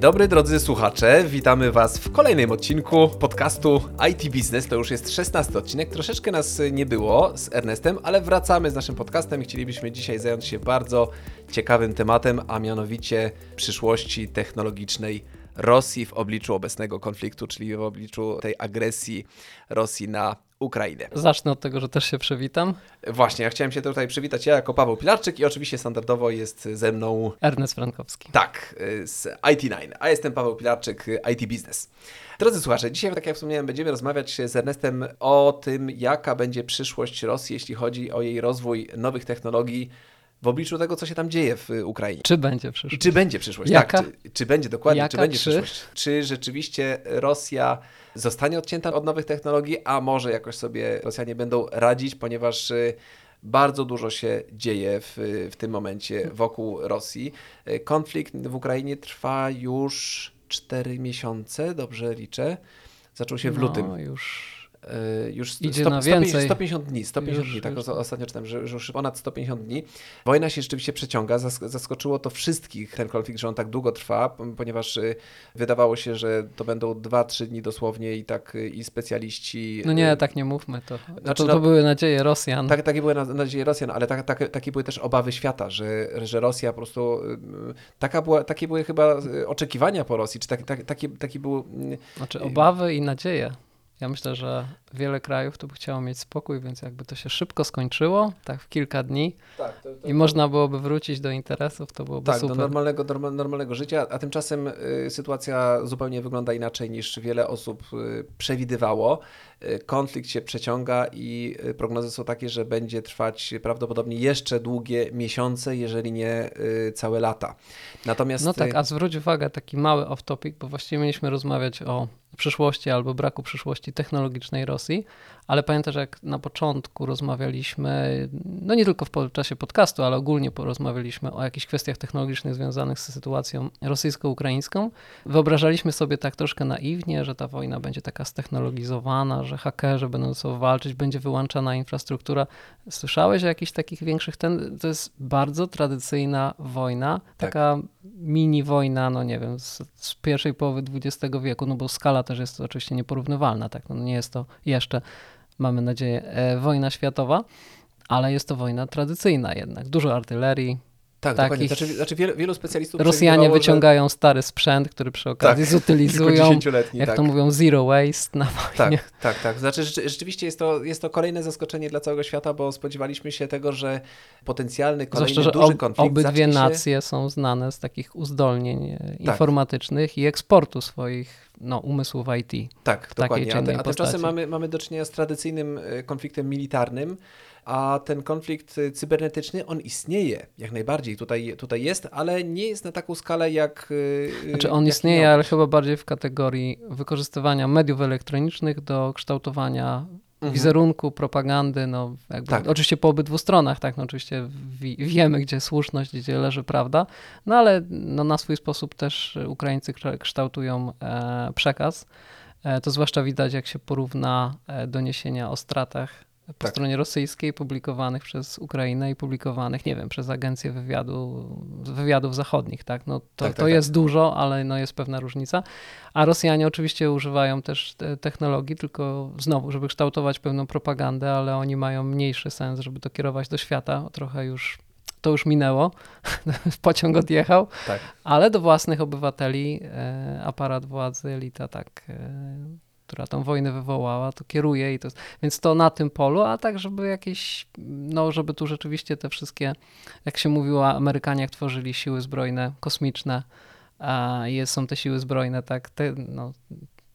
Dobry drodzy słuchacze, witamy Was w kolejnym odcinku podcastu IT Business. To już jest 16 odcinek, troszeczkę nas nie było z Ernestem, ale wracamy z naszym podcastem chcielibyśmy dzisiaj zająć się bardzo ciekawym tematem, a mianowicie przyszłości technologicznej Rosji w obliczu obecnego konfliktu, czyli w obliczu tej agresji Rosji na Ukrainę. Zacznę od tego, że też się przywitam. Właśnie, ja chciałem się tutaj przywitać ja jako Paweł Pilarczyk i oczywiście standardowo jest ze mną Ernest Frankowski. Tak, z IT9, a jestem Paweł Pilarczyk, IT Business. Drodzy słuchacze, dzisiaj, tak jak wspomniałem, będziemy rozmawiać z Ernestem o tym, jaka będzie przyszłość Rosji, jeśli chodzi o jej rozwój nowych technologii w obliczu tego, co się tam dzieje w Ukrainie. Czy będzie przyszłość? I czy będzie przyszłość, Jaka? tak. Czy, czy będzie, dokładnie, Jaka, czy będzie przyszłość. Czy rzeczywiście Rosja zostanie odcięta od nowych technologii, a może jakoś sobie Rosjanie będą radzić, ponieważ y, bardzo dużo się dzieje w, w tym momencie wokół Rosji. Y, Konflikt w Ukrainie trwa już 4 miesiące, dobrze liczę. Zaczął się w lutym. No, już Y, już sto- Idzie sto- na 150, więcej. 150 dni, 150 Już- dni, tak już- ostatnio czytałem, że, że już ponad 150 dni. Wojna się rzeczywiście przeciąga, Zas- zaskoczyło to wszystkich ten konflikt, że on tak długo trwa, ponieważ y, wydawało się, że to będą 2-3 dni dosłownie i tak y, i specjaliści... No nie, y, tak nie mówmy. To, Znaczy, to, no- to były nadzieje Rosjan. tak, takie były na- nadzieje Rosjan, ale tak, tak, takie były też obawy świata, że, że Rosja po prostu. Taka była, takie były chyba oczekiwania po Rosji, czy tak, tak, taki, taki był. Znaczy obawy i nadzieje. Ja myślę, że wiele krajów tu by chciało mieć spokój, więc jakby to się szybko skończyło, tak w kilka dni i można byłoby wrócić do interesów, to byłoby Tak, do super. normalnego, norma- normalnego życia, a tymczasem y, sytuacja zupełnie wygląda inaczej niż wiele osób y, przewidywało. Y, konflikt się przeciąga i y, prognozy są takie, że będzie trwać prawdopodobnie jeszcze długie miesiące, jeżeli nie y, całe lata. Natomiast No tak, a zwróć uwagę, taki mały off-topic, bo właściwie mieliśmy rozmawiać o przyszłości albo braku przyszłości technologicznej Rosji, ale pamiętasz, jak na początku rozmawialiśmy, no nie tylko w czasie podcastu, ale ogólnie porozmawialiśmy o jakichś kwestiach technologicznych związanych z sytuacją rosyjsko-ukraińską. Wyobrażaliśmy sobie tak troszkę naiwnie, że ta wojna będzie taka stechnologizowana, że hakerzy będą ze sobą walczyć, będzie wyłączana infrastruktura. Słyszałeś o jakichś takich większych ten? To jest bardzo tradycyjna wojna, Tak. taka mini wojna, no nie wiem, z, z pierwszej połowy XX wieku, no bo skala też jest oczywiście nieporównywalna, tak, no nie jest to jeszcze, mamy nadzieję, e, wojna światowa, ale jest to wojna tradycyjna jednak, dużo artylerii, tak, takich- dokładnie. Znaczy, znaczy wielu, wielu specjalistów Rosjanie przewidywało, że- wyciągają stary sprzęt, który przy okazji Tak, zutylizują, jak tak. to mówią, zero waste na wojnie. Tak, tak, tak. Znaczy rzeczy- rzeczywiście jest to, jest to kolejne zaskoczenie dla całego świata, bo spodziewaliśmy się tego, że potencjalny kolejny Zwłaszcza, duży ob, konflikt obydwie się... nacje są znane z takich uzdolnień e, informatycznych i eksportu swoich no, umysłów IT. Tak, takiej dokładnie. czy A, te, a tymczasem mamy, mamy do czynienia z tradycyjnym e, konfliktem militarnym, a ten konflikt e, cybernetyczny, on istnieje jak najbardziej. Tutaj, tutaj jest, ale nie jest na taką skalę jak. e, Znaczy on jak istnieje, miał ale chyba bardziej w kategorii wykorzystywania mediów elektronicznych do kształtowania Mhm. wizerunku, propagandy, no jakby, Tak. oczywiście po obydwu stronach, tak, no oczywiście wi wiemy, gdzie słuszność, gdzie leży prawda, no ale no, na swój sposób też Ukraińcy kształ- kształtują e, przekaz. E, to zwłaszcza widać, jak się porówna e, doniesienia o stratach po Tak. stronie rosyjskiej publikowanych przez Ukrainę i publikowanych, nie wiem, przez agencje wywiadu, wywiadów zachodnich, tak? No to, Tak, tak, to tak. jest dużo, ale no jest pewna różnica. A Rosjanie oczywiście używają też te technologii, tylko znowu, żeby kształtować pewną propagandę, ale oni mają mniejszy sens, żeby to kierować do świata. Trochę już to już minęło, pociąg odjechał, Tak. ale do własnych obywateli e, aparat władzy, elita tak, e, która tą wojnę wywołała, to kieruje i to więc to na tym polu, a tak, żeby jakieś, no żeby tu rzeczywiście te wszystkie, jak się mówiło, Amerykanie jak tworzyli siły zbrojne, kosmiczne, a jest, są te siły zbrojne, tak, te, no,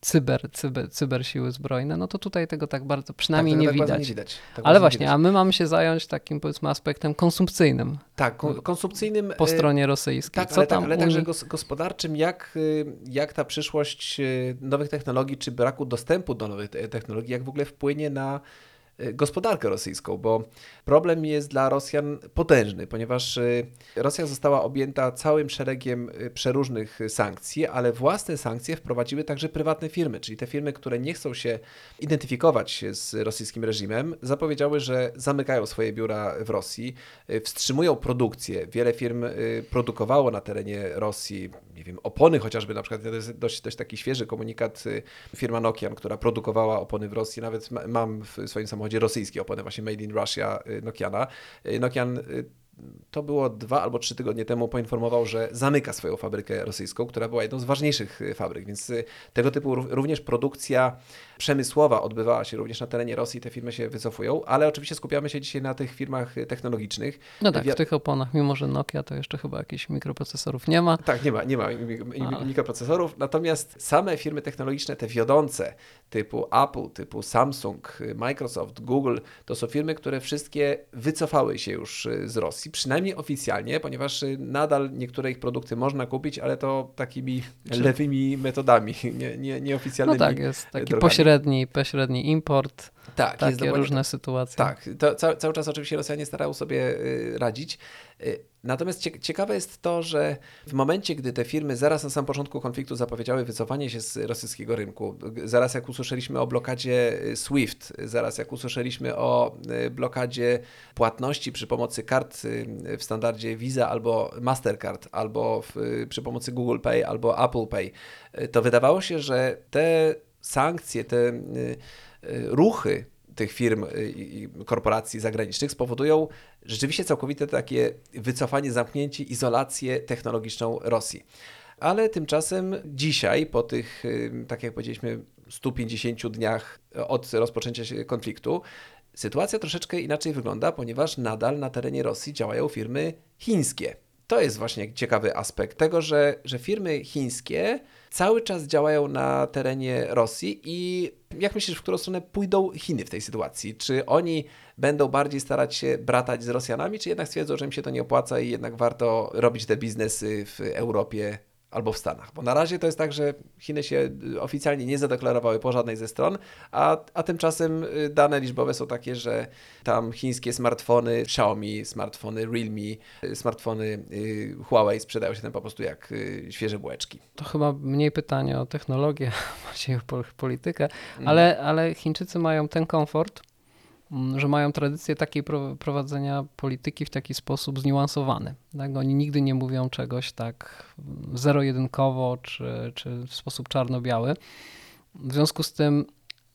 cyber, cyber, cyber siły zbrojne, no to tutaj tego tak bardzo, przynajmniej tak, nie, tak bardzo widać. nie widać. Tak Ale bardzo nie właśnie, widać. a my mamy się zająć takim powiedzmy aspektem konsumpcyjnym Tak, kon- konsumpcyjnym. po e, stronie rosyjskiej. Tak, Co ale, tam tak, ale u także gospodarczym, jak, y, jak ta przyszłość y, nowych technologii, czy braku dostępu do nowych te- technologii, jak w ogóle wpłynie na, gospodarkę rosyjską, bo problem jest dla Rosjan potężny, ponieważ y, Rosja została objęta całym szeregiem y, przeróżnych sankcji, ale własne sankcje wprowadziły także prywatne firmy, czyli te firmy, które nie chcą się identyfikować z rosyjskim reżimem, zapowiedziały, że zamykają swoje biura w Rosji, wstrzymują produkcję. Wiele firm produkowało na terenie Rosji, nie wiem, opony chociażby, na przykład to jest dość, dość taki świeży komunikat firma Nokian, która produkowała opony w Rosji, nawet mam w swoim samochodzie rosyjskie opony, właśnie made in Russia y, Nokiana. Y, Nokian y, to było dwa albo trzy tygodnie temu, poinformował, że zamyka swoją fabrykę rosyjską, która była jedną z ważniejszych fabryk, więc tego typu również produkcja przemysłowa odbywała się również na terenie Rosji, te firmy się wycofują, ale oczywiście skupiamy się dzisiaj na tych firmach technologicznych. No tak, w tych oponach, mimo że Nokia to jeszcze chyba jakichś mikroprocesorów nie ma. Tak, nie ma, nie ma mikroprocesorów, natomiast same firmy technologiczne, te wiodące, typu Apple, typu Samsung, Microsoft, Google, to są firmy, które wszystkie wycofały się już z Rosji, przynajmniej oficjalnie, ponieważ nadal niektóre ich produkty można kupić, ale to takimi lewymi metodami, nie, nie, nieoficjalnymi No tak, jest taki drogami pośredni, pośredni import, tak, takie różne sytuacje. Tak, to cały, cały czas oczywiście Rosjanie starają sobie y, radzić. Y, natomiast ciekawe jest to, że w momencie, gdy te firmy zaraz na samym początku konfliktu zapowiedziały wycofanie się z rosyjskiego rynku, zaraz jak usłyszeliśmy o blokadzie y, SWIFT, zaraz jak usłyszeliśmy o blokadzie płatności przy pomocy kart w standardzie Visa albo Mastercard, albo w, przy pomocy Google Pay albo Apple Pay, to wydawało się, że te sankcje, te y, y, ruchy tych firm i korporacji zagranicznych spowodują rzeczywiście całkowite takie wycofanie, zamknięcie, izolację technologiczną Rosji. Ale tymczasem dzisiaj, po tych, y, tak jak powiedzieliśmy, 150 dniach od rozpoczęcia konfliktu, sytuacja troszeczkę inaczej wygląda, ponieważ nadal na terenie Rosji działają firmy chińskie. To jest właśnie ciekawy aspekt tego, że, że firmy chińskie cały czas działają na terenie Rosji i jak myślisz, w którą stronę pójdą Chiny w tej sytuacji? Czy oni będą bardziej starać się bratać z Rosjanami, czy jednak stwierdzą, że im się to nie opłaca i jednak warto robić te biznesy w Europie albo w Stanach. Bo na razie to jest tak, że Chiny się y, oficjalnie nie zadeklarowały po żadnej ze stron, a, a tymczasem y, dane liczbowe są takie, że tam chińskie smartfony Xiaomi, smartfony Realme, y, smartfony Huawei sprzedają się tam po prostu jak świeże bułeczki. To chyba mniej pytanie o technologię, bardziej o politykę, mhm. ale, ale Chińczycy mają ten komfort, że mają tradycję takiej prowadzenia polityki w taki sposób zniuansowany. Tak? Oni nigdy nie mówią czegoś tak zero-jedynkowo czy, czy w sposób czarno-biały. W związku z tym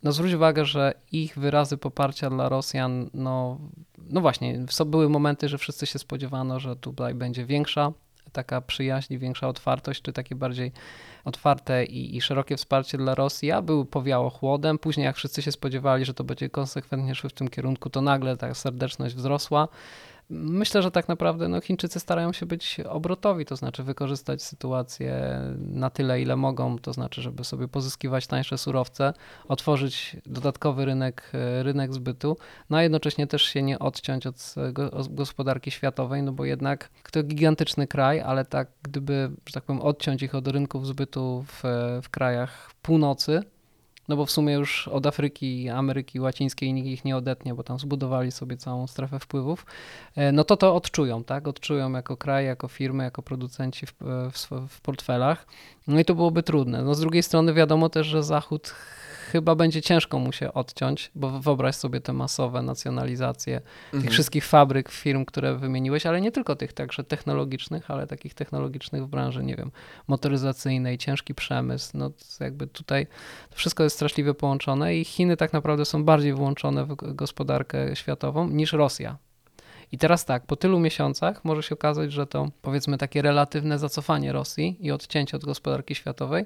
no zwróć uwagę, że ich wyrazy poparcia dla Rosjan, no, no właśnie, były momenty, że wszyscy się spodziewano, że tutaj będzie większa taka przyjaźń, większa otwartość, czy takie bardziej otwarte i, i szerokie wsparcie dla Rosji, a był powiało chłodem. Później, jak wszyscy się spodziewali, że to będzie konsekwentnie szły w tym kierunku, to nagle ta serdeczność wzrosła. Myślę, że tak naprawdę no, Chińczycy starają się być obrotowi, to znaczy wykorzystać sytuację na tyle, ile mogą, to znaczy, żeby sobie pozyskiwać tańsze surowce, otworzyć dodatkowy rynek, rynek zbytu, no a jednocześnie też się nie odciąć od gospodarki światowej, no bo jednak to gigantyczny kraj, ale tak gdyby, że tak powiem, odciąć ich od rynków zbytu w, w krajach północy, no bo w sumie już od Afryki, Ameryki Łacińskiej nikt ich nie odetnie, bo tam zbudowali sobie całą strefę wpływów, e, no to to odczują, tak? Odczują jako kraj, jako firmy, jako producenci w, w, w portfelach. No i to byłoby trudne. No z drugiej strony wiadomo też, że Zachód chyba będzie ciężko mu się odciąć, bo wyobraź sobie te masowe nacjonalizacje mhm. tych wszystkich fabryk, firm, które wymieniłeś, ale nie tylko tych także technologicznych, ale takich technologicznych w branży, nie wiem, motoryzacyjnej, ciężki przemysł, no jakby tutaj wszystko jest straszliwie połączone i Chiny tak naprawdę są bardziej włączone w gospodarkę światową niż Rosja. I teraz tak, po tylu miesiącach może się okazać, że to powiedzmy takie relatywne zacofanie Rosji i odcięcie od gospodarki światowej,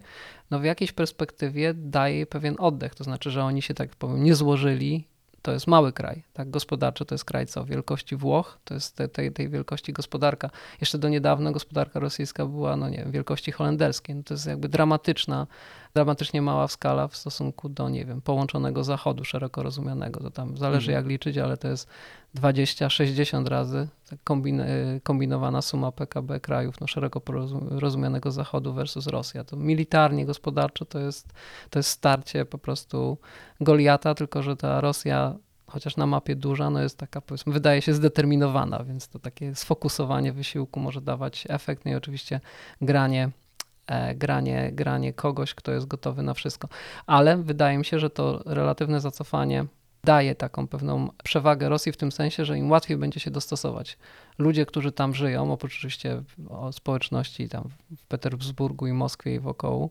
no w jakiejś perspektywie daje pewien oddech. To znaczy, że oni się tak powiem nie złożyli to jest mały kraj, tak, gospodarczy to jest kraj co, wielkości Włoch, to jest te, tej, tej wielkości gospodarka. Jeszcze do niedawna gospodarka rosyjska była, no nie wiem, wielkości holenderskiej, no to jest jakby dramatyczna, dramatycznie mała skala w stosunku do, nie wiem, połączonego zachodu szeroko rozumianego, to tam zależy mhm. jak liczyć, ale to jest 20-60 razy tak kombin kombinowana suma PKB krajów no, szeroko rozumianego zachodu versus Rosja. To militarnie, gospodarczo to jest, to jest starcie po prostu Goliata, tylko że ta Rosja chociaż na mapie duża, no jest taka, powiedzmy, wydaje się zdeterminowana, więc to takie sfokusowanie wysiłku może dawać efekt. No i oczywiście granie granie, granie kogoś, kto jest gotowy na wszystko. Ale wydaje mi się, że to relatywne zacofanie daje taką pewną przewagę Rosji w tym sensie, że im łatwiej będzie się dostosować. Ludzie, którzy tam żyją, oprócz oczywiście społeczności tam w Petersburgu i Moskwie i wokoło,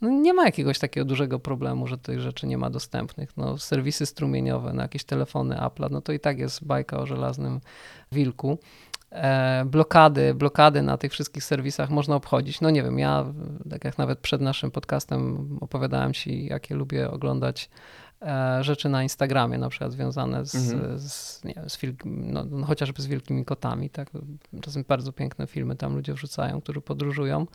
no nie ma jakiegoś takiego dużego problemu, że tych rzeczy nie ma dostępnych. No, serwisy strumieniowe, no, jakieś telefony Apple, no to i tak jest bajka o żelaznym wilku. E, blokady, blokady na tych wszystkich serwisach można obchodzić. No nie wiem, ja tak jak nawet przed naszym podcastem opowiadałem ci, jakie lubię oglądać e, rzeczy na Instagramie, na przykład związane z, Mhm. z, nie wiem, z no, no, chociażby z wielkimi kotami. Tak? Czasem bardzo piękne filmy tam ludzie wrzucają, którzy podróżują.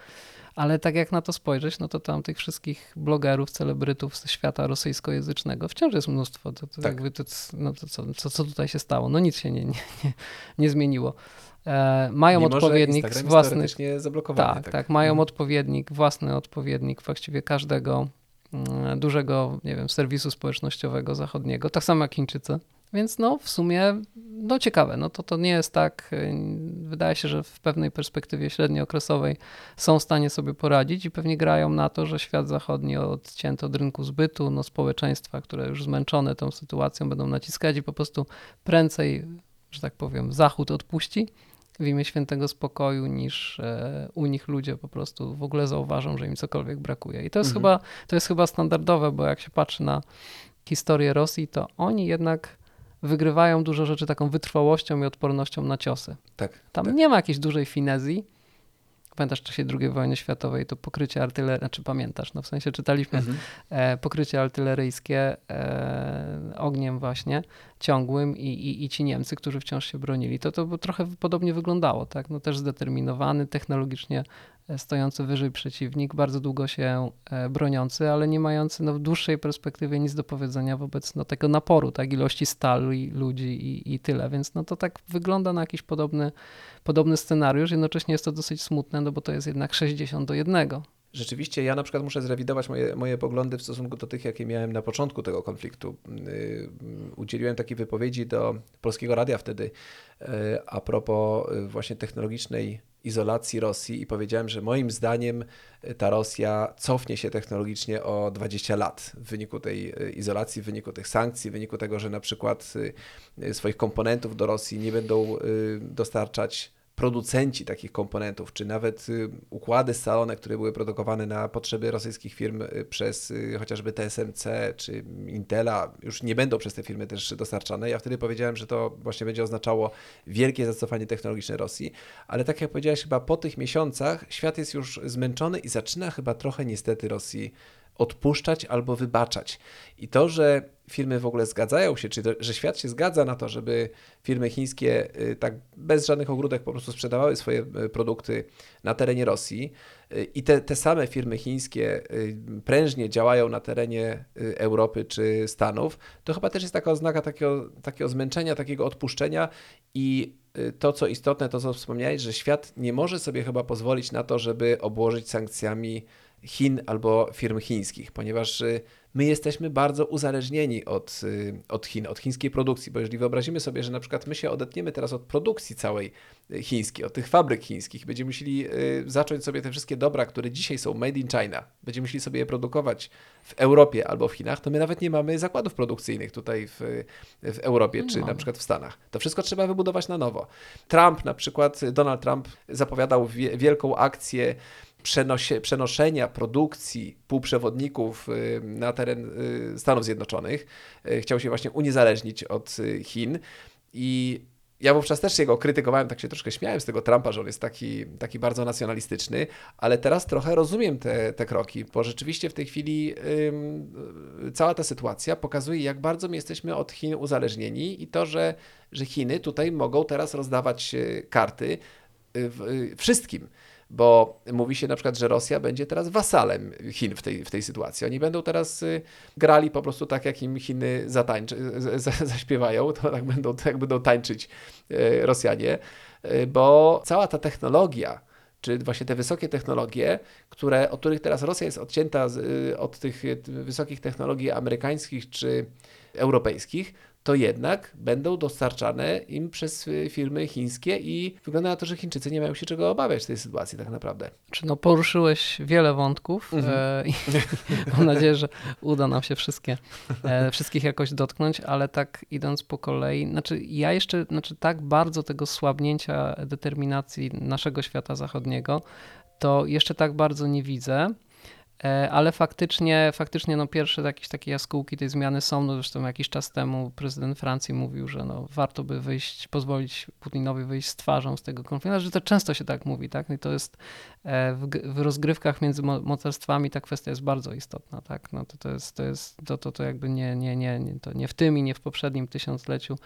Ale tak jak na to spojrzeć, no to tam tych wszystkich blogerów, celebrytów ze świata rosyjskojęzycznego wciąż jest mnóstwo. To, to Tak. jakby to, no to co, co, co tutaj się stało? No nic się nie, nie, nie, nie zmieniło. E, mają Mimo, że odpowiednik własnych teoretycznie zablokowany. tak, tak, mają Mhm. odpowiednik, własny odpowiednik właściwie każdego mm, dużego, nie wiem, serwisu społecznościowego zachodniego, tak samo jak Chińczycy. Więc no w sumie, no ciekawe, no to to nie jest tak, y, wydaje się, że w pewnej perspektywie średniookresowej są w stanie sobie poradzić i pewnie grają na to, że świat zachodni odcięty od rynku zbytu, no społeczeństwa, które już zmęczone tą sytuacją będą naciskać i po prostu prędzej, że tak powiem, Zachód odpuści w imię świętego spokoju, niż e, u nich ludzie po prostu w ogóle zauważą, że im cokolwiek brakuje. I to jest, Mhm. chyba, to jest chyba standardowe, bo jak się patrzy na historię Rosji, to oni jednak wygrywają dużo rzeczy taką wytrwałością i odpornością na ciosy. Tak, Tam tak. nie ma jakiejś dużej finezji. Pamiętasz w czasie II wojny światowej to pokrycie artylerii, znaczy pamiętasz, no w sensie czytaliśmy Mhm. e, pokrycie artyleryjskie e, ogniem właśnie ciągłym i, i, i ci Niemcy, którzy wciąż się bronili, to to trochę podobnie wyglądało, tak? No też zdeterminowany, technologicznie stojący wyżej przeciwnik, bardzo długo się e, broniący, ale nie mający no, w dłuższej perspektywie nic do powiedzenia wobec no, tego naporu, tak? Ilości stali, ludzi i, i tyle, więc no to tak wygląda na jakiś podobny, podobny scenariusz, jednocześnie jest to dosyć smutne, no bo to jest jednak 60 do 1. Rzeczywiście, ja na przykład muszę zrewidować moje, moje poglądy w stosunku do tych, jakie miałem na początku tego konfliktu. Yy, Udzieliłem takiej wypowiedzi do Polskiego Radia wtedy yy, a propos yy, właśnie technologicznej izolacji Rosji i powiedziałem, że moim zdaniem yy, ta Rosja cofnie się technologicznie o 20 lat w wyniku tej yy, izolacji, w wyniku tych sankcji, w wyniku tego, że na przykład yy, swoich komponentów do Rosji nie będą dostarczać producenci takich komponentów, czy nawet y, układy scalone, które były produkowane na potrzeby rosyjskich firm y, przez y, chociażby TSMC czy Intela, już nie będą przez te firmy też dostarczane. Ja wtedy powiedziałem, że to właśnie będzie oznaczało wielkie zacofanie technologiczne Rosji, ale tak jak powiedziałeś, chyba po tych miesiącach świat jest już zmęczony i zaczyna chyba trochę niestety Rosji odpuszczać albo wybaczać. I to, że firmy w ogóle zgadzają się, czy to, że świat się zgadza na to, żeby firmy chińskie y, tak bez żadnych ogródek po prostu sprzedawały swoje y, produkty na terenie Rosji. Y, i te, te same firmy chińskie prężnie działają na terenie Europy czy Stanów, to chyba też jest taka oznaka takiego, takiego zmęczenia, takiego odpuszczenia. I to, co istotne, to co wspomniałeś, że świat nie może sobie chyba pozwolić na to, żeby obłożyć sankcjami Chin albo firm chińskich, ponieważ my jesteśmy bardzo uzależnieni od, y, od Chin, od chińskiej produkcji, bo jeżeli wyobrazimy sobie, że na przykład my się odetniemy teraz od produkcji całej y, chińskiej, od tych fabryk chińskich, będziemy musieli y, zacząć sobie te wszystkie dobra, które dzisiaj są made in China, będziemy musieli sobie je produkować w Europie albo w Chinach, to my nawet nie mamy zakładów produkcyjnych tutaj w, w Europie czy na mamy. przykład w Stanach. To wszystko trzeba wybudować na nowo. Trump na przykład, Donald Trump zapowiadał wie, wielką akcję przenosie, przenoszenia produkcji półprzewodników y, na teren y, Stanów Zjednoczonych. Y, Chciał się właśnie uniezależnić od Chin i ja wówczas też jego krytykowałem, tak się troszkę śmiałem z tego Trumpa, że on jest taki, taki bardzo nacjonalistyczny, ale teraz trochę rozumiem te, te kroki, bo rzeczywiście w tej chwili ym, cała ta sytuacja pokazuje, jak bardzo my jesteśmy od Chin uzależnieni i to, że, że Chiny tutaj mogą teraz rozdawać karty w, y, wszystkim bo mówi się na przykład, że Rosja będzie teraz wasalem Chin w tej, w tej sytuacji. Oni będą teraz y, grali po prostu tak, jak im Chiny zatańczy, zaśpiewają, to tak będą, tak będą tańczyć y, Rosjanie, y, bo cała ta technologia, czy właśnie te wysokie technologie, które, od których teraz Rosja jest odcięta z, od tych wysokich technologii amerykańskich czy europejskich, to jednak będą dostarczane im przez y, firmy chińskie i wygląda na to, że Chińczycy nie mają się czego obawiać w tej sytuacji tak naprawdę. Czy no poruszyłeś wiele wątków Mhm. e, i mam nadzieję, że uda nam się wszystkie, e, wszystkich jakoś dotknąć, ale tak idąc po kolei, znaczy ja jeszcze, znaczy tak bardzo tego słabnięcia determinacji naszego świata zachodniego, to jeszcze tak bardzo nie widzę. E, Ale faktycznie, faktycznie no pierwsze jakieś takie jaskółki tej zmiany są. No zresztą jakiś czas temu prezydent Francji mówił, że no warto by wyjść, pozwolić Putinowi wyjść z twarzą z tego konfliktu. Że to często się tak mówi, tak? No I to jest e, w, w rozgrywkach między mo- mocarstwami ta kwestia jest bardzo istotna, tak? No to, to jest, to jest, to, to, to jakby nie, nie, nie, nie, to nie w tym i nie w poprzednim tysiącleciu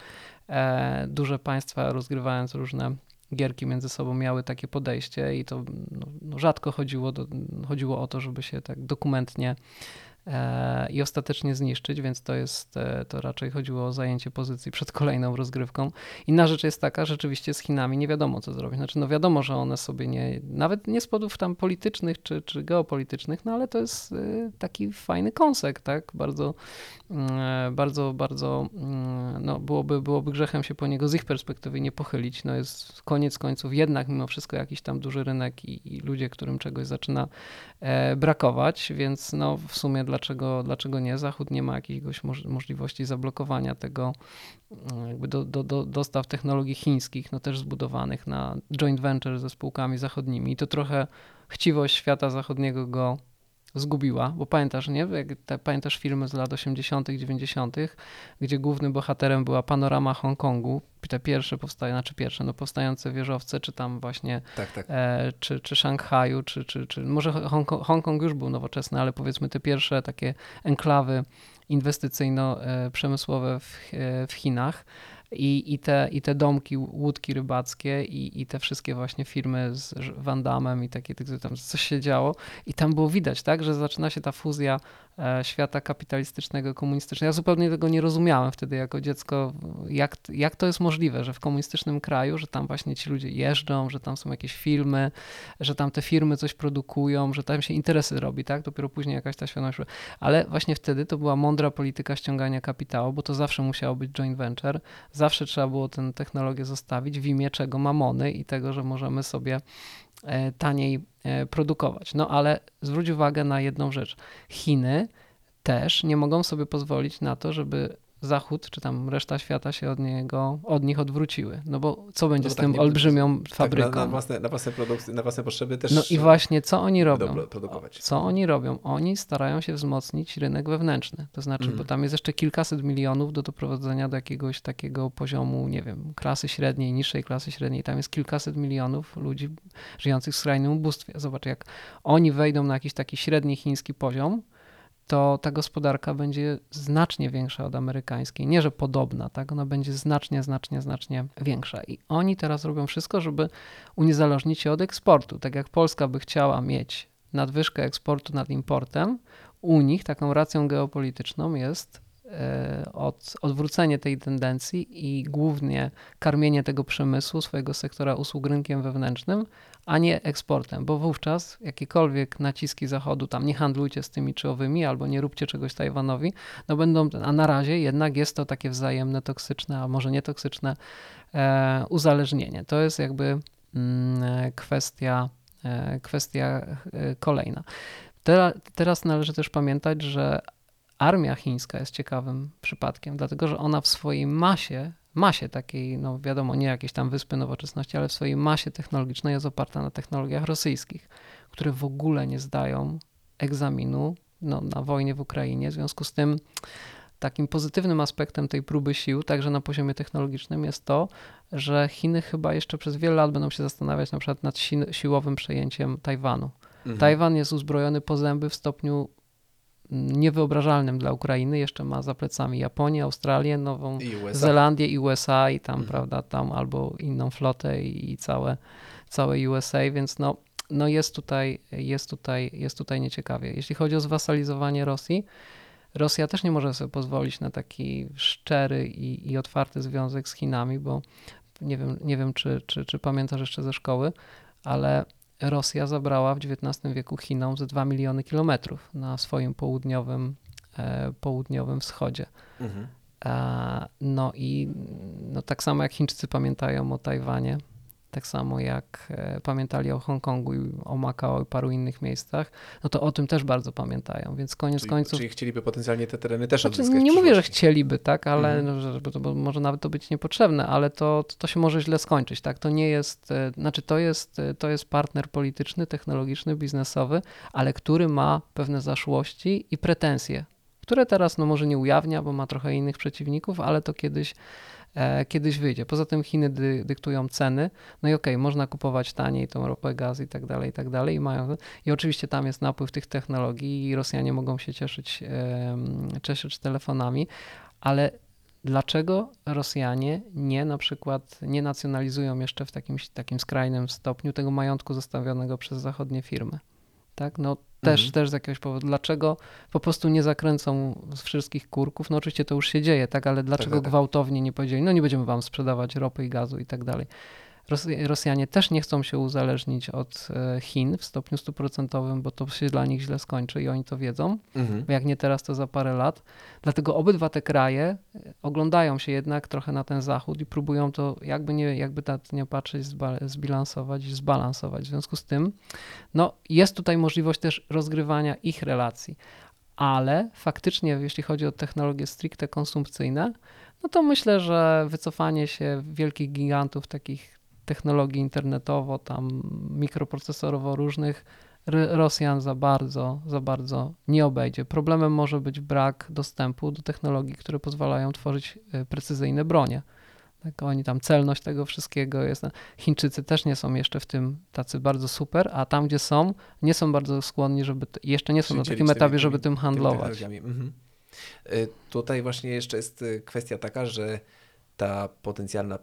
e, duże państwa rozgrywając różne gierki między sobą miały takie podejście i to no, no rzadko chodziło, do, chodziło o to, żeby się tak dokumentnie i ostatecznie zniszczyć, więc to jest, e, to raczej chodziło o zajęcie pozycji przed kolejną rozgrywką. Inna rzecz jest taka, rzeczywiście z Chinami nie wiadomo co zrobić. Znaczy no wiadomo, że one sobie nie, nawet nie z powodów tam politycznych czy, czy geopolitycznych, no ale to jest e, taki fajny kąsek, tak? Bardzo, mm, bardzo, bardzo, mm, no byłoby, byłoby grzechem się po niego z ich perspektywy nie pochylić. No jest koniec końców jednak mimo wszystko jakiś tam duży rynek i, i ludzie, którym czegoś zaczyna e, brakować, więc no w sumie dlaczego, dlaczego nie? Zachód nie ma jakiegoś moż, możliwości zablokowania tego mm, jakby do, do, do dostaw technologii chińskich, no też zbudowanych na joint venture ze spółkami zachodnimi i to trochę chciwość świata zachodniego go zgubiła, bo pamiętasz, nie? Te, pamiętasz filmy z lat 80., 90., gdzie głównym bohaterem była panorama Hongkongu, te pierwsze powstają, znaczy pierwsze, no powstające wieżowce, czy tam właśnie Tak, tak. e, czy, czy Szanghaju, czy, czy, czy może Hongkong, Hongkong już był nowoczesny, ale powiedzmy te pierwsze takie enklawy inwestycyjno-przemysłowe w, e, w Chinach. I, i, te, I te domki, łódki rybackie i, i te wszystkie właśnie firmy z Van Damme i takie, tam coś się działo. I tam było widać, tak, że zaczyna się ta fuzja e, świata kapitalistycznego, komunistycznego. Ja zupełnie tego nie rozumiałem wtedy jako dziecko, jak, jak to jest możliwe, że w komunistycznym kraju, że tam właśnie ci ludzie jeżdżą, że tam są jakieś filmy, że tam te firmy coś produkują, że tam się interesy robi, tak? Dopiero później jakaś ta świadomość. Ale właśnie wtedy to była mądra polityka ściągania kapitału, bo to zawsze musiało być joint venture, zawsze trzeba było tę technologię zostawić w imię czego mamony i tego, że możemy sobie e, taniej e, produkować. No ale zwróć uwagę na jedną rzecz. Chiny też nie mogą sobie pozwolić na to, żeby Zachód, czy tam reszta świata się od niego, od nich odwróciły. No bo co będzie No z tak tym olbrzymią Tak, fabryką? na, na, własne, na, własne produkty, na własne potrzeby też No i właśnie co oni robią? Co oni robią? Oni starają się wzmocnić rynek wewnętrzny. To znaczy, Mhm. bo tam jest jeszcze kilkaset milionów do doprowadzenia do jakiegoś takiego poziomu, nie wiem, klasy średniej, niższej klasy średniej. Tam jest kilkaset milionów ludzi żyjących w skrajnym ubóstwie. Zobacz, jak oni wejdą na jakiś taki średni chiński poziom, to ta gospodarka będzie znacznie większa od amerykańskiej. Nie, że podobna, tak? Ona będzie znacznie, znacznie, znacznie większa. I oni teraz robią wszystko, żeby uniezależnić się od eksportu. Tak jak Polska by chciała mieć nadwyżkę eksportu nad importem, u nich taką racją geopolityczną jest e, od, odwrócenie tej tendencji i głównie karmienie tego przemysłu, swojego sektora usług rynkiem wewnętrznym, a nie eksportem, bo wówczas jakiekolwiek naciski Zachodu, tam nie handlujcie z tymi czy owymi, albo nie róbcie czegoś Tajwanowi, no będą, a na razie jednak jest to takie wzajemne, toksyczne, a może nie toksyczne e, uzależnienie. To jest jakby mm, kwestia, e, kwestia e, kolejna. Teraz, teraz należy też pamiętać, że armia chińska jest ciekawym przypadkiem, dlatego że ona w swojej masie, masie takiej, no wiadomo, nie jakieś tam wyspy nowoczesności, ale w swojej masie technologicznej jest oparta na technologiach rosyjskich, które w ogóle nie zdają egzaminu no, na wojnie w Ukrainie. W związku z tym takim pozytywnym aspektem tej próby sił, także na poziomie technologicznym, jest to, że Chiny chyba jeszcze przez wiele lat będą się zastanawiać na przykład nad si- siłowym przejęciem Tajwanu. Mhm. Tajwan jest uzbrojony po zęby w stopniu niewyobrażalnym dla Ukrainy. Jeszcze ma za plecami Japonię, Australię, Nową I. Zelandię i USA i tam, Mhm. prawda, tam albo inną flotę i, i całe, całe USA, więc no, no jest, tutaj, jest, tutaj, jest tutaj nieciekawie. Jeśli chodzi o zwasalizowanie Rosji, Rosja też nie może sobie pozwolić na taki szczery i, i otwarty związek z Chinami, bo nie wiem, nie wiem czy, czy, czy pamiętasz jeszcze ze szkoły, ale Rosja zabrała w XIX wieku Chinom ze 2 miliony kilometrów na swoim południowym, e, południowym wschodzie. Mhm. E, no i no, tak samo jak Chińczycy pamiętają o Tajwanie, tak samo jak e, pamiętali o Hongkongu i o Makao i paru innych miejscach, no to o tym też bardzo pamiętają, więc koniec czyli, końców... Czyli chcieliby potencjalnie te tereny też znaczy, odzyskać Nie mówię, że chcieliby, tak, ale Mhm. no, że, bo, może nawet to być niepotrzebne, ale to, to, to się może źle skończyć, tak, to nie jest, e, znaczy to jest, e, to jest partner polityczny, technologiczny, biznesowy, ale który ma pewne zaszłości i pretensje, które teraz no może nie ujawnia, bo ma trochę innych przeciwników, ale to kiedyś e, kiedyś wyjdzie. Poza tym Chiny dy, dyktują ceny, no i okej, można kupować taniej tą ropę, gaz i tak dalej, i tak dalej. I, mają, I oczywiście tam jest napływ tych technologii i Rosjanie mogą się cieszyć, cieszyć telefonami, ale dlaczego Rosjanie nie na przykład nie nacjonalizują jeszcze w takim, takim skrajnym stopniu tego majątku zostawionego przez zachodnie firmy? Tak, no też, Mhm. też z jakiegoś powodu. Dlaczego po prostu nie zakręcą z wszystkich kurków? No oczywiście to już się dzieje, tak, ale dlaczego tak, tak. gwałtownie nie powiedzieli, no nie będziemy wam sprzedawać ropy i gazu i tak dalej. Ros- Rosjanie też nie chcą się uzależnić od e, Chin w stopniu stuprocentowym, bo to się dla nich źle skończy i oni to wiedzą. Mhm. Jak nie teraz, to za parę lat. Dlatego obydwa te kraje e, oglądają się jednak trochę na ten zachód i próbują to, jakby nie, jakby tak nie patrzeć, zbilansować, zbalansować. W związku z tym, no, jest tutaj możliwość też rozgrywania ich relacji. Ale faktycznie, jeśli chodzi o technologie stricte konsumpcyjne, no to myślę, że wycofanie się wielkich gigantów takich technologii internetowo, tam mikroprocesorowo różnych, Rosjan za bardzo, za bardzo nie obejdzie. Problemem może być brak dostępu do technologii, które pozwalają tworzyć y, precyzyjne bronie. Tak, oni tam celność tego wszystkiego jest. Chińczycy też nie są jeszcze w tym tacy bardzo super, a tam gdzie są, nie są bardzo skłonni, żeby jeszcze nie są na takim tymi- etapie, tymi- żeby tym tymi handlować. technologiami. Mhm. Y, Tutaj właśnie jeszcze jest y, kwestia taka, że ta potencjalna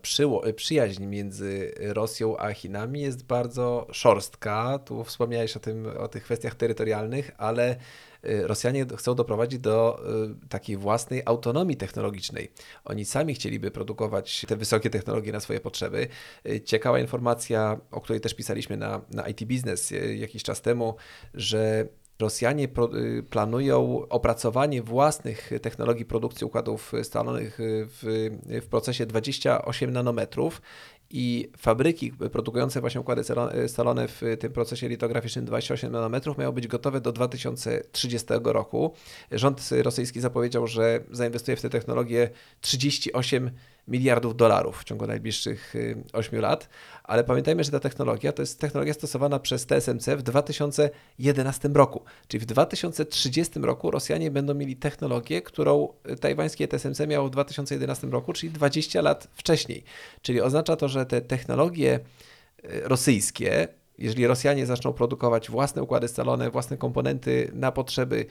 przyjaźń między Rosją a Chinami jest bardzo szorstka. Tu wspomniałeś o, tym, o tych kwestiach terytorialnych, ale y, Rosjanie chcą doprowadzić do y, takiej własnej autonomii technologicznej. Oni sami chcieliby produkować te wysokie technologie na swoje potrzeby. Y, Ciekawa informacja, o której też pisaliśmy na, na IT Business jakiś czas temu, że Rosjanie y, planują opracowanie własnych technologii produkcji układów scalonych y, w, w procesie 28 nanometrów i fabryki produkujące właśnie układy scalo- scalone w tym procesie litograficznym 28 nanometrów mają być gotowe do 2030 roku. Rząd rosyjski zapowiedział, że zainwestuje w te technologie 38 miliardów dolarów w ciągu najbliższych y, 8 lat, ale pamiętajmy, że ta technologia to jest technologia stosowana przez TSMC w 2011 roku, czyli w 2030 roku Rosjanie będą mieli technologię, którą tajwańskie TSMC miało w 2011 roku, czyli 20 lat wcześniej. Czyli oznacza to, że te technologie y, rosyjskie, jeżeli Rosjanie zaczną produkować własne układy scalone, własne komponenty na potrzeby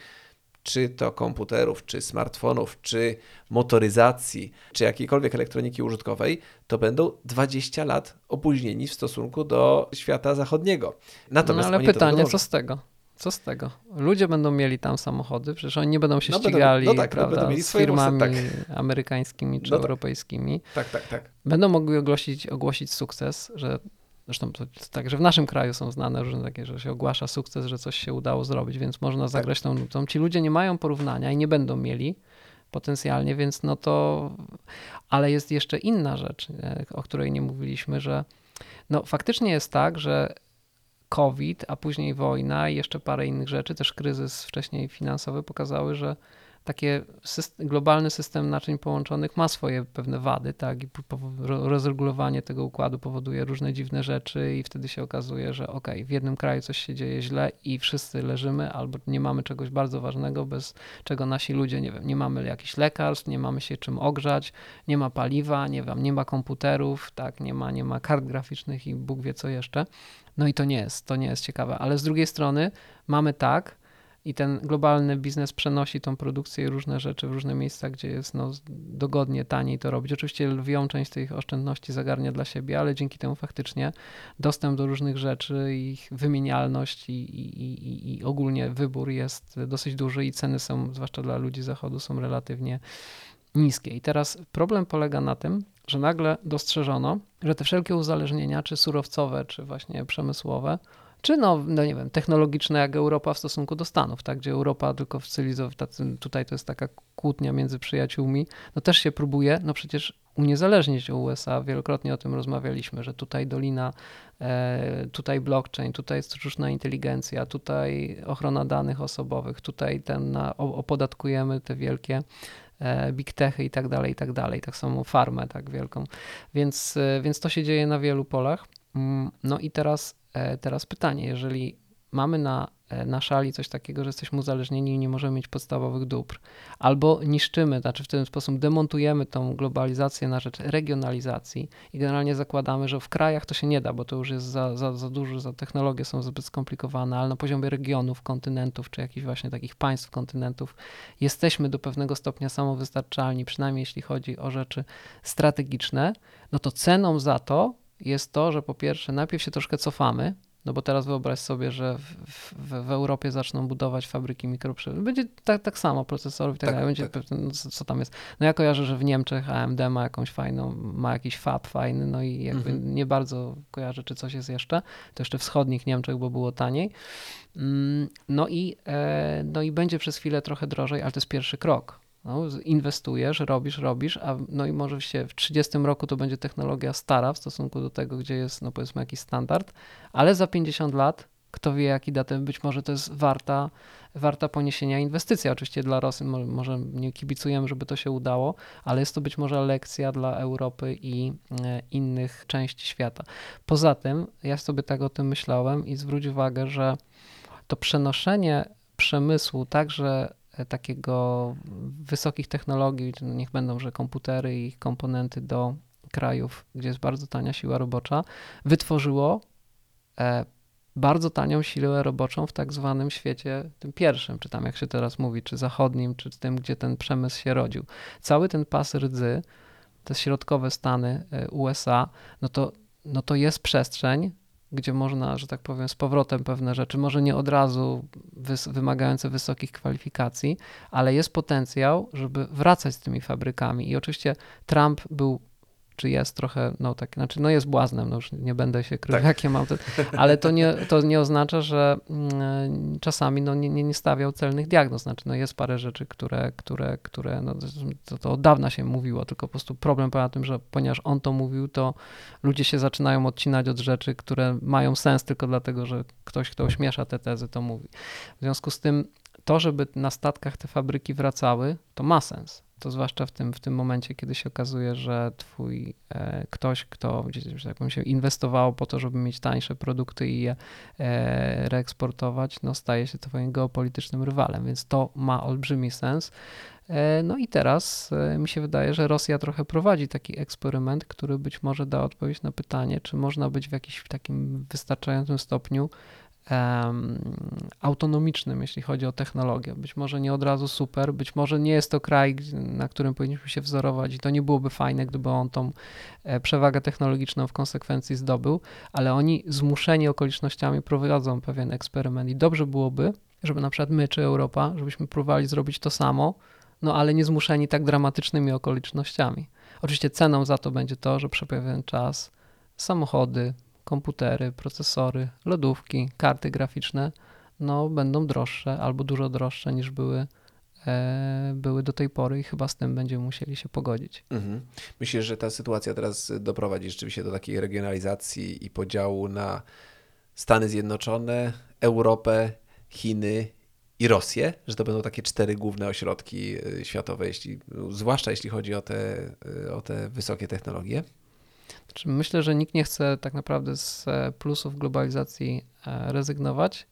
czy to komputerów, czy smartfonów, czy motoryzacji, czy jakiejkolwiek elektroniki użytkowej, to będą 20 lat opóźnieni w stosunku do świata zachodniego. No Natomiast ale oni to pytanie, co z tego? Co z tego? Ludzie będą mieli tam samochody, przecież oni nie będą się No będą- ścigali no tak, no prawda, będą z firmami własne- amerykańskimi czy No tak. europejskimi. Tak, tak, tak. Będą mogli ogłosić, ogłosić sukces, że zresztą to jest tak, że w naszym kraju są znane różne takie, że się ogłasza sukces, że coś się udało zrobić, więc można Tak. zagrać tą nutą. Ci ludzie nie mają porównania i nie będą mieli potencjalnie, więc no to... Ale jest jeszcze inna rzecz, o której nie mówiliśmy, że no faktycznie jest tak, że COVID, a później wojna i jeszcze parę innych rzeczy, też kryzys wcześniej finansowy pokazały, że takie syst- globalny system naczyń połączonych ma swoje pewne wady, tak, i rozregulowanie tego układu powoduje różne dziwne rzeczy i wtedy się okazuje, że okej, w jednym kraju coś się dzieje źle i wszyscy leżymy albo nie mamy czegoś bardzo ważnego, bez czego nasi ludzie, nie wiem, nie mamy jakichś lekarstw, nie mamy się czym ogrzać, nie ma paliwa, nie wiem, nie ma komputerów, tak, nie ma, nie ma kart graficznych i Bóg wie co jeszcze. No i to nie jest, to nie jest ciekawe, ale z drugiej strony mamy tak, i ten globalny biznes przenosi tą produkcję i różne rzeczy w różne miejsca, gdzie jest no, dogodnie, taniej to robić. Oczywiście lwią część tych oszczędności zagarnia dla siebie, ale dzięki temu faktycznie dostęp do różnych rzeczy, ich wymienialność i, i, i, i ogólnie wybór jest dosyć duży i ceny są, zwłaszcza dla ludzi zachodu, są relatywnie niskie. I teraz problem polega na tym, że nagle dostrzeżono, że te wszelkie uzależnienia, czy surowcowe, czy właśnie przemysłowe, czy no, no nie wiem, technologiczne jak Europa w stosunku do Stanów, tak, gdzie Europa tylko w cywilizowanym, tutaj to jest taka kłótnia między przyjaciółmi, no też się próbuje, no przecież uniezależnić USA, wielokrotnie o tym rozmawialiśmy, że tutaj dolina, e, tutaj blockchain, tutaj sztuczna inteligencja, tutaj ochrona danych osobowych, tutaj ten opodatkujemy te wielkie e, big techy i tak dalej, i tak dalej, tak samo farmę tak wielką, więc, e, więc to się dzieje na wielu polach. Mm, no i teraz, teraz pytanie, jeżeli mamy na, e, na szali coś takiego, że jesteśmy uzależnieni i nie możemy mieć podstawowych dóbr, albo niszczymy, znaczy w ten sposób demontujemy tą globalizację na rzecz regionalizacji i generalnie zakładamy, że w krajach to się nie da, bo to już jest za, za, za dużo, za technologie są zbyt skomplikowane, ale na poziomie regionów, kontynentów, czy jakichś właśnie takich państw, kontynentów, jesteśmy do pewnego stopnia samowystarczalni, przynajmniej jeśli chodzi o rzeczy strategiczne, no to ceną za to jest to, że po pierwsze najpierw się troszkę cofamy, no bo teraz wyobraź sobie, że w, w, w Europie zaczną budować fabryki mikroprzewodów. Będzie tak, tak samo procesorów i tak, tak dalej. Będzie tak. no, co, co, tam jest. No ja kojarzę, że w Niemczech AMD ma jakąś fajną, ma jakiś fab fajny, no i jakby mhm. nie bardzo kojarzę, czy coś jest jeszcze. To jeszcze wschodnich Niemczech, bo było taniej. Mm, no i, e, no i będzie przez chwilę trochę drożej, ale to jest pierwszy krok. No, inwestujesz, robisz, robisz, a no i może się w 30 roku to będzie technologia stara w stosunku do tego, gdzie jest, no powiedzmy, jakiś standard, ale za 50 lat, kto wie jaki datę, być może to jest warta, warta poniesienia inwestycja. Oczywiście dla Rosji może nie kibicujemy, żeby to się udało, ale jest to być może lekcja dla Europy i e, innych części świata. Poza tym, ja sobie tak o tym myślałem i zwróć uwagę, że to przenoszenie przemysłu także takiego wysokich technologii, niech będą, że komputery i ich komponenty do krajów, gdzie jest bardzo tania siła robocza, wytworzyło e, bardzo tanią siłę roboczą w tak zwanym świecie tym pierwszym, czy tam jak się teraz mówi, czy zachodnim, czy tym, gdzie ten przemysł się rodził. Cały ten pas rdzy, te środkowe Stany e, USA, no to, no to jest przestrzeń, gdzie można, że tak powiem, z powrotem pewne rzeczy, może nie od razu wys wymagające wysokich kwalifikacji, ale jest potencjał, żeby wracać z tymi fabrykami. I oczywiście Trump był czy jest trochę, no tak, znaczy no jest błaznem, no już nie będę się krył, tak. jakie mam, te, ale to nie, to nie oznacza, że mm, czasami no nie, nie stawiał celnych diagnoz, znaczy no jest parę rzeczy, które, które, które no to, to od dawna się mówiło, tylko po prostu problem polega tym, że ponieważ on to mówił, to ludzie się zaczynają odcinać od rzeczy, które mają sens tylko dlatego, że ktoś, kto ośmiesza te tezy, to mówi. W związku z tym to, żeby na statkach te fabryki wracały, to ma sens to zwłaszcza w tym, w tym momencie, kiedy się okazuje, że twój e, ktoś, kto gdzieś tak się inwestował po to, żeby mieć tańsze produkty i je e, reeksportować, no staje się twoim geopolitycznym rywalem, więc to ma olbrzymi sens. E, no i teraz e, mi się wydaje, że Rosja trochę prowadzi taki eksperyment, który być może da odpowiedź na pytanie, czy można być w jakimś takim wystarczającym stopniu autonomicznym, jeśli chodzi o technologię. Być może nie od razu super, być może nie jest to kraj, na którym powinniśmy się wzorować i to nie byłoby fajne, gdyby on tą e, przewagę technologiczną w konsekwencji zdobył, ale oni zmuszeni okolicznościami prowadzą pewien eksperyment i dobrze byłoby, żeby na przykład my czy Europa, żebyśmy próbowali zrobić to samo, no ale nie zmuszeni tak dramatycznymi okolicznościami. Oczywiście ceną za to będzie to, że przez pewien czas samochody, komputery, procesory, lodówki, karty graficzne no, będą droższe albo dużo droższe niż były, e, były do tej pory i chyba z tym będziemy musieli się pogodzić. Mhm. Myślisz, że ta sytuacja teraz doprowadzi rzeczywiście do takiej regionalizacji i podziału na Stany Zjednoczone, Europę, Chiny i Rosję, że to będą takie cztery główne ośrodki e, światowe, jeśli, zwłaszcza jeśli chodzi o te, e, o te wysokie technologie? Myślę, że nikt nie chce tak naprawdę z e, plusów globalizacji e, rezygnować,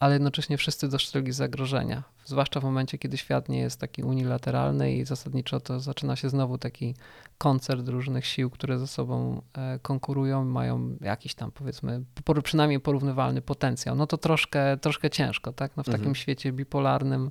ale jednocześnie wszyscy dostrzegli zagrożenia. Zwłaszcza w momencie, kiedy świat nie jest taki unilateralny i zasadniczo to zaczyna się znowu taki koncert różnych sił, które ze sobą e, konkurują, mają jakiś tam powiedzmy przynajmniej porównywalny potencjał. No to troszkę, troszkę ciężko, tak? No w mhm. takim świecie bipolarnym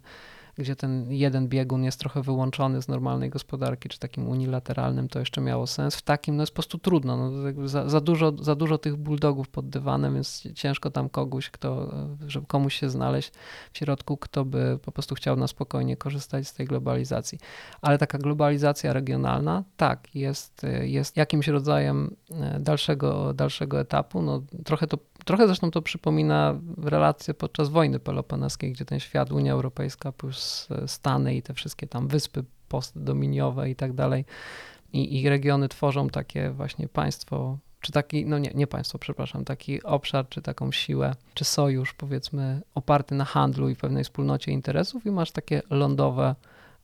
gdzie ten jeden biegun jest trochę wyłączony z normalnej gospodarki, czy takim unilateralnym, to jeszcze miało sens. W takim no jest po prostu trudno. No, za, za, dużo, za dużo tych bulldogów pod dywanem, więc ciężko tam kogoś, kto, żeby komuś się znaleźć w środku, kto by po prostu chciał na spokojnie korzystać z tej globalizacji. Ale taka globalizacja regionalna, tak, jest, jest jakimś rodzajem e, dalszego, dalszego etapu. No, trochę to trochę zresztą to przypomina relacje podczas wojny peloponeskiej, gdzie ten świat, Unia Europejska plus Stany i te wszystkie tam wyspy postdominiowe i tak dalej i, regiony tworzą takie właśnie państwo czy taki, no nie, nie państwo, przepraszam, taki obszar, czy taką siłę, czy sojusz, powiedzmy, oparty na handlu i pewnej wspólnocie interesów, i masz takie lądowe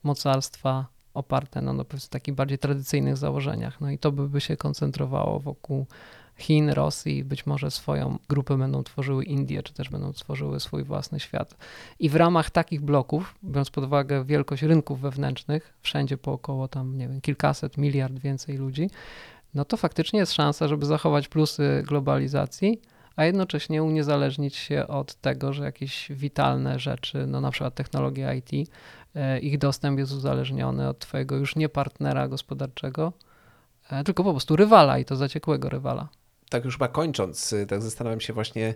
mocarstwa oparte no, na takich bardziej tradycyjnych założeniach. No i to by się koncentrowało wokół Chin, Rosji, być może swoją grupę będą tworzyły Indie, czy też będą tworzyły swój własny świat. I w ramach takich bloków, biorąc pod uwagę wielkość rynków wewnętrznych, wszędzie po około tam, nie wiem, kilkaset, miliard więcej ludzi, no to faktycznie jest szansa, żeby zachować plusy globalizacji, a jednocześnie uniezależnić się od tego, że jakieś witalne rzeczy, no na przykład technologia IT, ich dostęp jest uzależniony od twojego już nie partnera gospodarczego, e, tylko po prostu rywala i to zaciekłego rywala. Tak już chyba kończąc, y, tak zastanawiam się właśnie,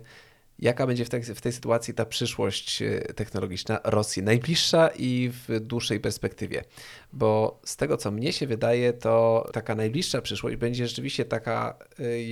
Jaka będzie w tej, w tej sytuacji ta przyszłość e, technologiczna Rosji, najbliższa i w dłuższej perspektywie? Bo z tego, co mnie się wydaje, to taka najbliższa przyszłość będzie rzeczywiście taka,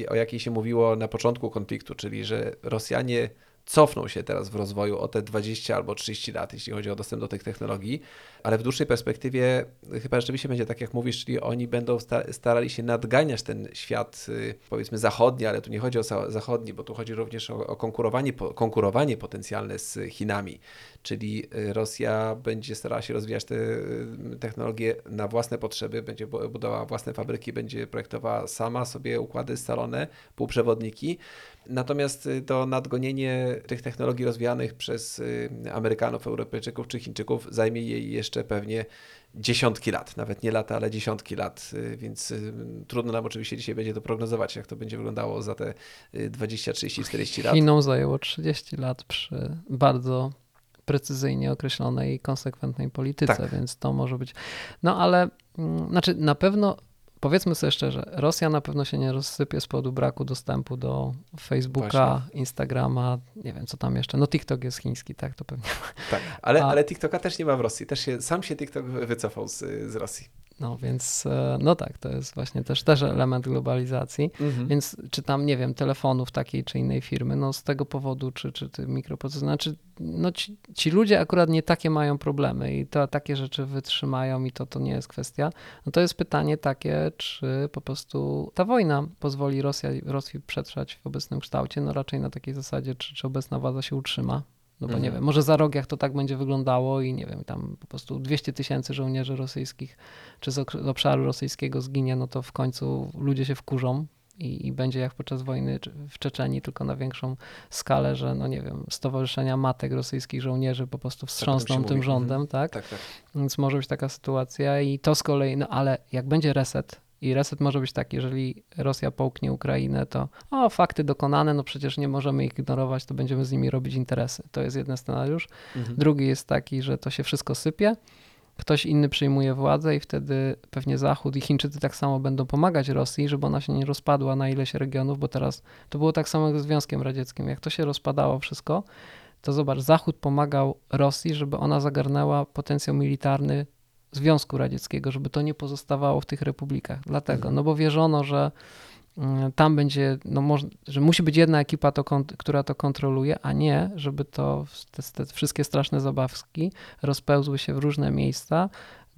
e, o jakiej się mówiło na początku konfliktu, czyli że Rosjanie cofną się teraz w rozwoju o te 20 albo 30 lat, jeśli chodzi o dostęp do tych technologii, ale w dłuższej perspektywie chyba rzeczywiście będzie tak, jak mówisz, czyli oni będą starali się nadganiać ten świat, y, powiedzmy, zachodni, ale tu nie chodzi o zachodni, bo tu chodzi również o, o konkurowanie, konkurowanie potencjalne z Chinami, czyli y, Rosja będzie starała się rozwijać te y, technologie na własne potrzeby, będzie budowała własne fabryki, będzie projektowała sama sobie układy scalone, półprzewodniki, Natomiast y, to nadgonienie tych technologii rozwijanych przez y, Amerykanów, Europejczyków czy Chińczyków zajmie jej jeszcze pewnie dziesiątki lat, nawet nie lata, ale dziesiątki lat, y, więc trudno nam oczywiście dzisiaj będzie to prognozować, jak to będzie wyglądało za te 20, 30, 40 lat. Chinom zajęło 30 lat przy bardzo precyzyjnie określonej i konsekwentnej polityce, tak. więc to może być. No ale mm, znaczy na pewno powiedzmy sobie szczerze, Rosja na pewno się nie rozsypie z powodu braku dostępu do Facebooka, Właśnie. Instagrama, nie wiem co tam jeszcze. No TikTok jest chiński, tak, to pewnie. Tak, ale, A... ale TikToka też nie ma w Rosji. Też się, sam się TikTok wycofał z, z Rosji. No więc, e, no tak, to jest właśnie też, też element globalizacji. Mhm. Więc czy tam, nie wiem, telefonów takiej czy innej firmy, no z tego powodu, czy, czy ty mikroprocesor, znaczy, no ci, ci, ludzie akurat nie takie mają problemy i to takie rzeczy wytrzymają i to, to nie jest kwestia. No to jest pytanie takie, czy po prostu ta wojna pozwoli Rosja, Rosji przetrwać w obecnym kształcie, no raczej na takiej zasadzie, czy, czy obecna władza się utrzyma no bo mhm. nie wiem, może za rok jak to tak będzie wyglądało i nie wiem, tam po prostu 200 tysięcy żołnierzy rosyjskich czy z obszaru rosyjskiego zginie, no to w końcu ludzie się wkurzą i, i będzie jak podczas wojny w Czeczeni, tylko na większą skalę, że no nie wiem, stowarzyszenia matek rosyjskich żołnierzy po prostu tak, wstrząsną tak, tym mówi. rządem, mhm. tak? Tak, tak? Więc może być taka sytuacja i to z kolei, no ale jak będzie reset, i reset może być taki, jeżeli Rosja połknie Ukrainę, to o, fakty dokonane, no przecież nie możemy ich ignorować, to będziemy z nimi robić interesy. To jest jeden scenariusz. Mhm. Drugi jest taki, że to się wszystko sypie, ktoś inny przyjmuje władzę i wtedy pewnie Zachód i Chińczycy tak samo będą pomagać Rosji, żeby ona się nie rozpadła na ileś regionów, bo teraz to było tak samo jak z Związkiem Radzieckim. Jak to się rozpadało wszystko, to zobacz, Zachód pomagał Rosji, żeby ona zagarnęła potencjał militarny Związku Radzieckiego, żeby to nie pozostawało w tych republikach. Dlatego, mhm. no bo wierzono, że mm, tam będzie, no może, że musi być jedna ekipa, to, która to kontroluje, a nie, żeby to te, te wszystkie straszne zabawki rozpełzły się w różne miejsca,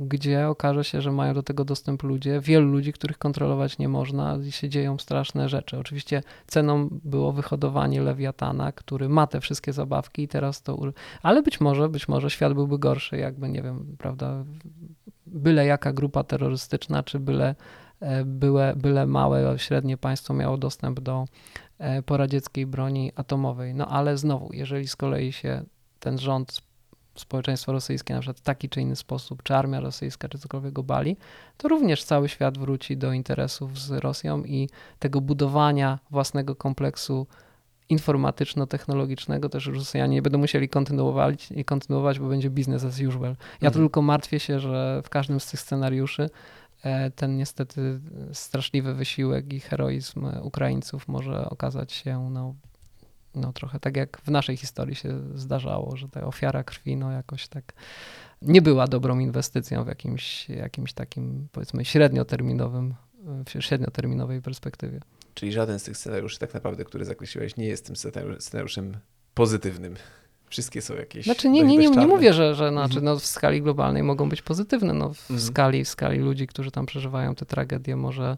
gdzie okaże się, że mają do tego dostęp ludzie, wielu ludzi, których kontrolować nie można i się dzieją straszne rzeczy. Oczywiście ceną było wyhodowanie Lewiatana, który ma te wszystkie zabawki i teraz to... Ale być może, być może świat byłby gorszy, jakby, nie wiem, prawda, byle jaka grupa terrorystyczna, czy byle, e, byle, byle małe, średnie państwo miało dostęp do e, poradzieckiej broni atomowej. No ale znowu, jeżeli z kolei się ten rząd społeczeństwo rosyjskie na przykład w taki czy inny sposób, czy armia rosyjska, czy cokolwiek obali, to również cały świat wróci do interesów z Rosją i tego budowania własnego kompleksu informatyczno-technologicznego też Rosjanie nie będą musieli kontynuować, i kontynuować, bo będzie business as usual. Ja mhm. tylko martwię się, że w każdym z tych scenariuszy e, ten niestety straszliwy wysiłek i heroizm Ukraińców może okazać się no, no trochę tak jak w naszej historii się zdarzało, że ta ofiara krwi no jakoś tak nie była dobrą inwestycją w jakimś, jakimś takim powiedzmy średnioterminowym, w średnioterminowej perspektywie. Czyli żaden z tych scenariuszy tak naprawdę, który zakreśliłeś, nie jest tym scenariusz- scenariuszem pozytywnym. Wszystkie są jakieś. Znaczy nie, dość- nie, nie, nie mówię, że, że znaczy, Mhm. no, w skali globalnej mogą być pozytywne. No, w, Mhm. skali, w skali ludzi, którzy tam przeżywają te tragedie, może,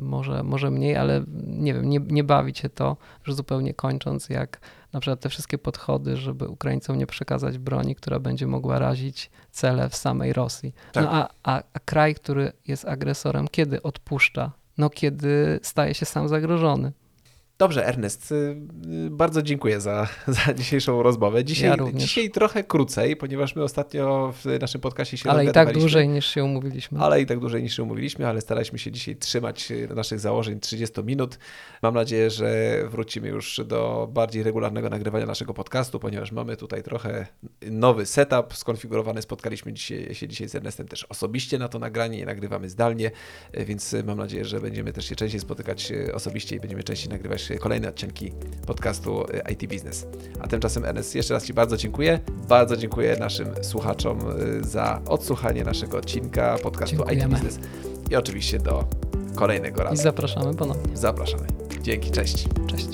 może, może mniej, ale nie wiem, nie, nie bawi cię to, że zupełnie kończąc, jak na przykład te wszystkie podchody, żeby Ukraińcom nie przekazać broni, która będzie mogła razić cele w samej Rosji. Tak. No a, a, a kraj, który jest agresorem, kiedy odpuszcza? No kiedy staje się sam zagrożony. Dobrze, Ernest, y, y, bardzo dziękuję za, za dzisiejszą rozmowę. Dzisiaj, Ja dzisiaj trochę krócej, ponieważ my ostatnio w naszym podcastie się Ale i tak dłużej niż się umówiliśmy. Ale i tak dłużej niż się umówiliśmy, ale staraliśmy się dzisiaj trzymać y, naszych założeń 30 minut. Mam nadzieję, że wrócimy już do bardziej regularnego nagrywania naszego podcastu, ponieważ mamy tutaj trochę nowy setup skonfigurowany. Spotkaliśmy dzisiaj, się dzisiaj z Ernestem też osobiście na to nagranie, nie nagrywamy zdalnie, więc mam nadzieję, że będziemy też się częściej spotykać osobiście i będziemy częściej nagrywać kolejne odcinki podcastu y, IT Business. A tymczasem Ernest, jeszcze raz Ci bardzo dziękuję. Bardzo dziękuję naszym słuchaczom y, za odsłuchanie naszego odcinka podcastu IT Dziękujemy. Business i oczywiście do kolejnego I razu. zapraszamy ponownie. Zapraszamy. Dzięki, cześć. Cześć.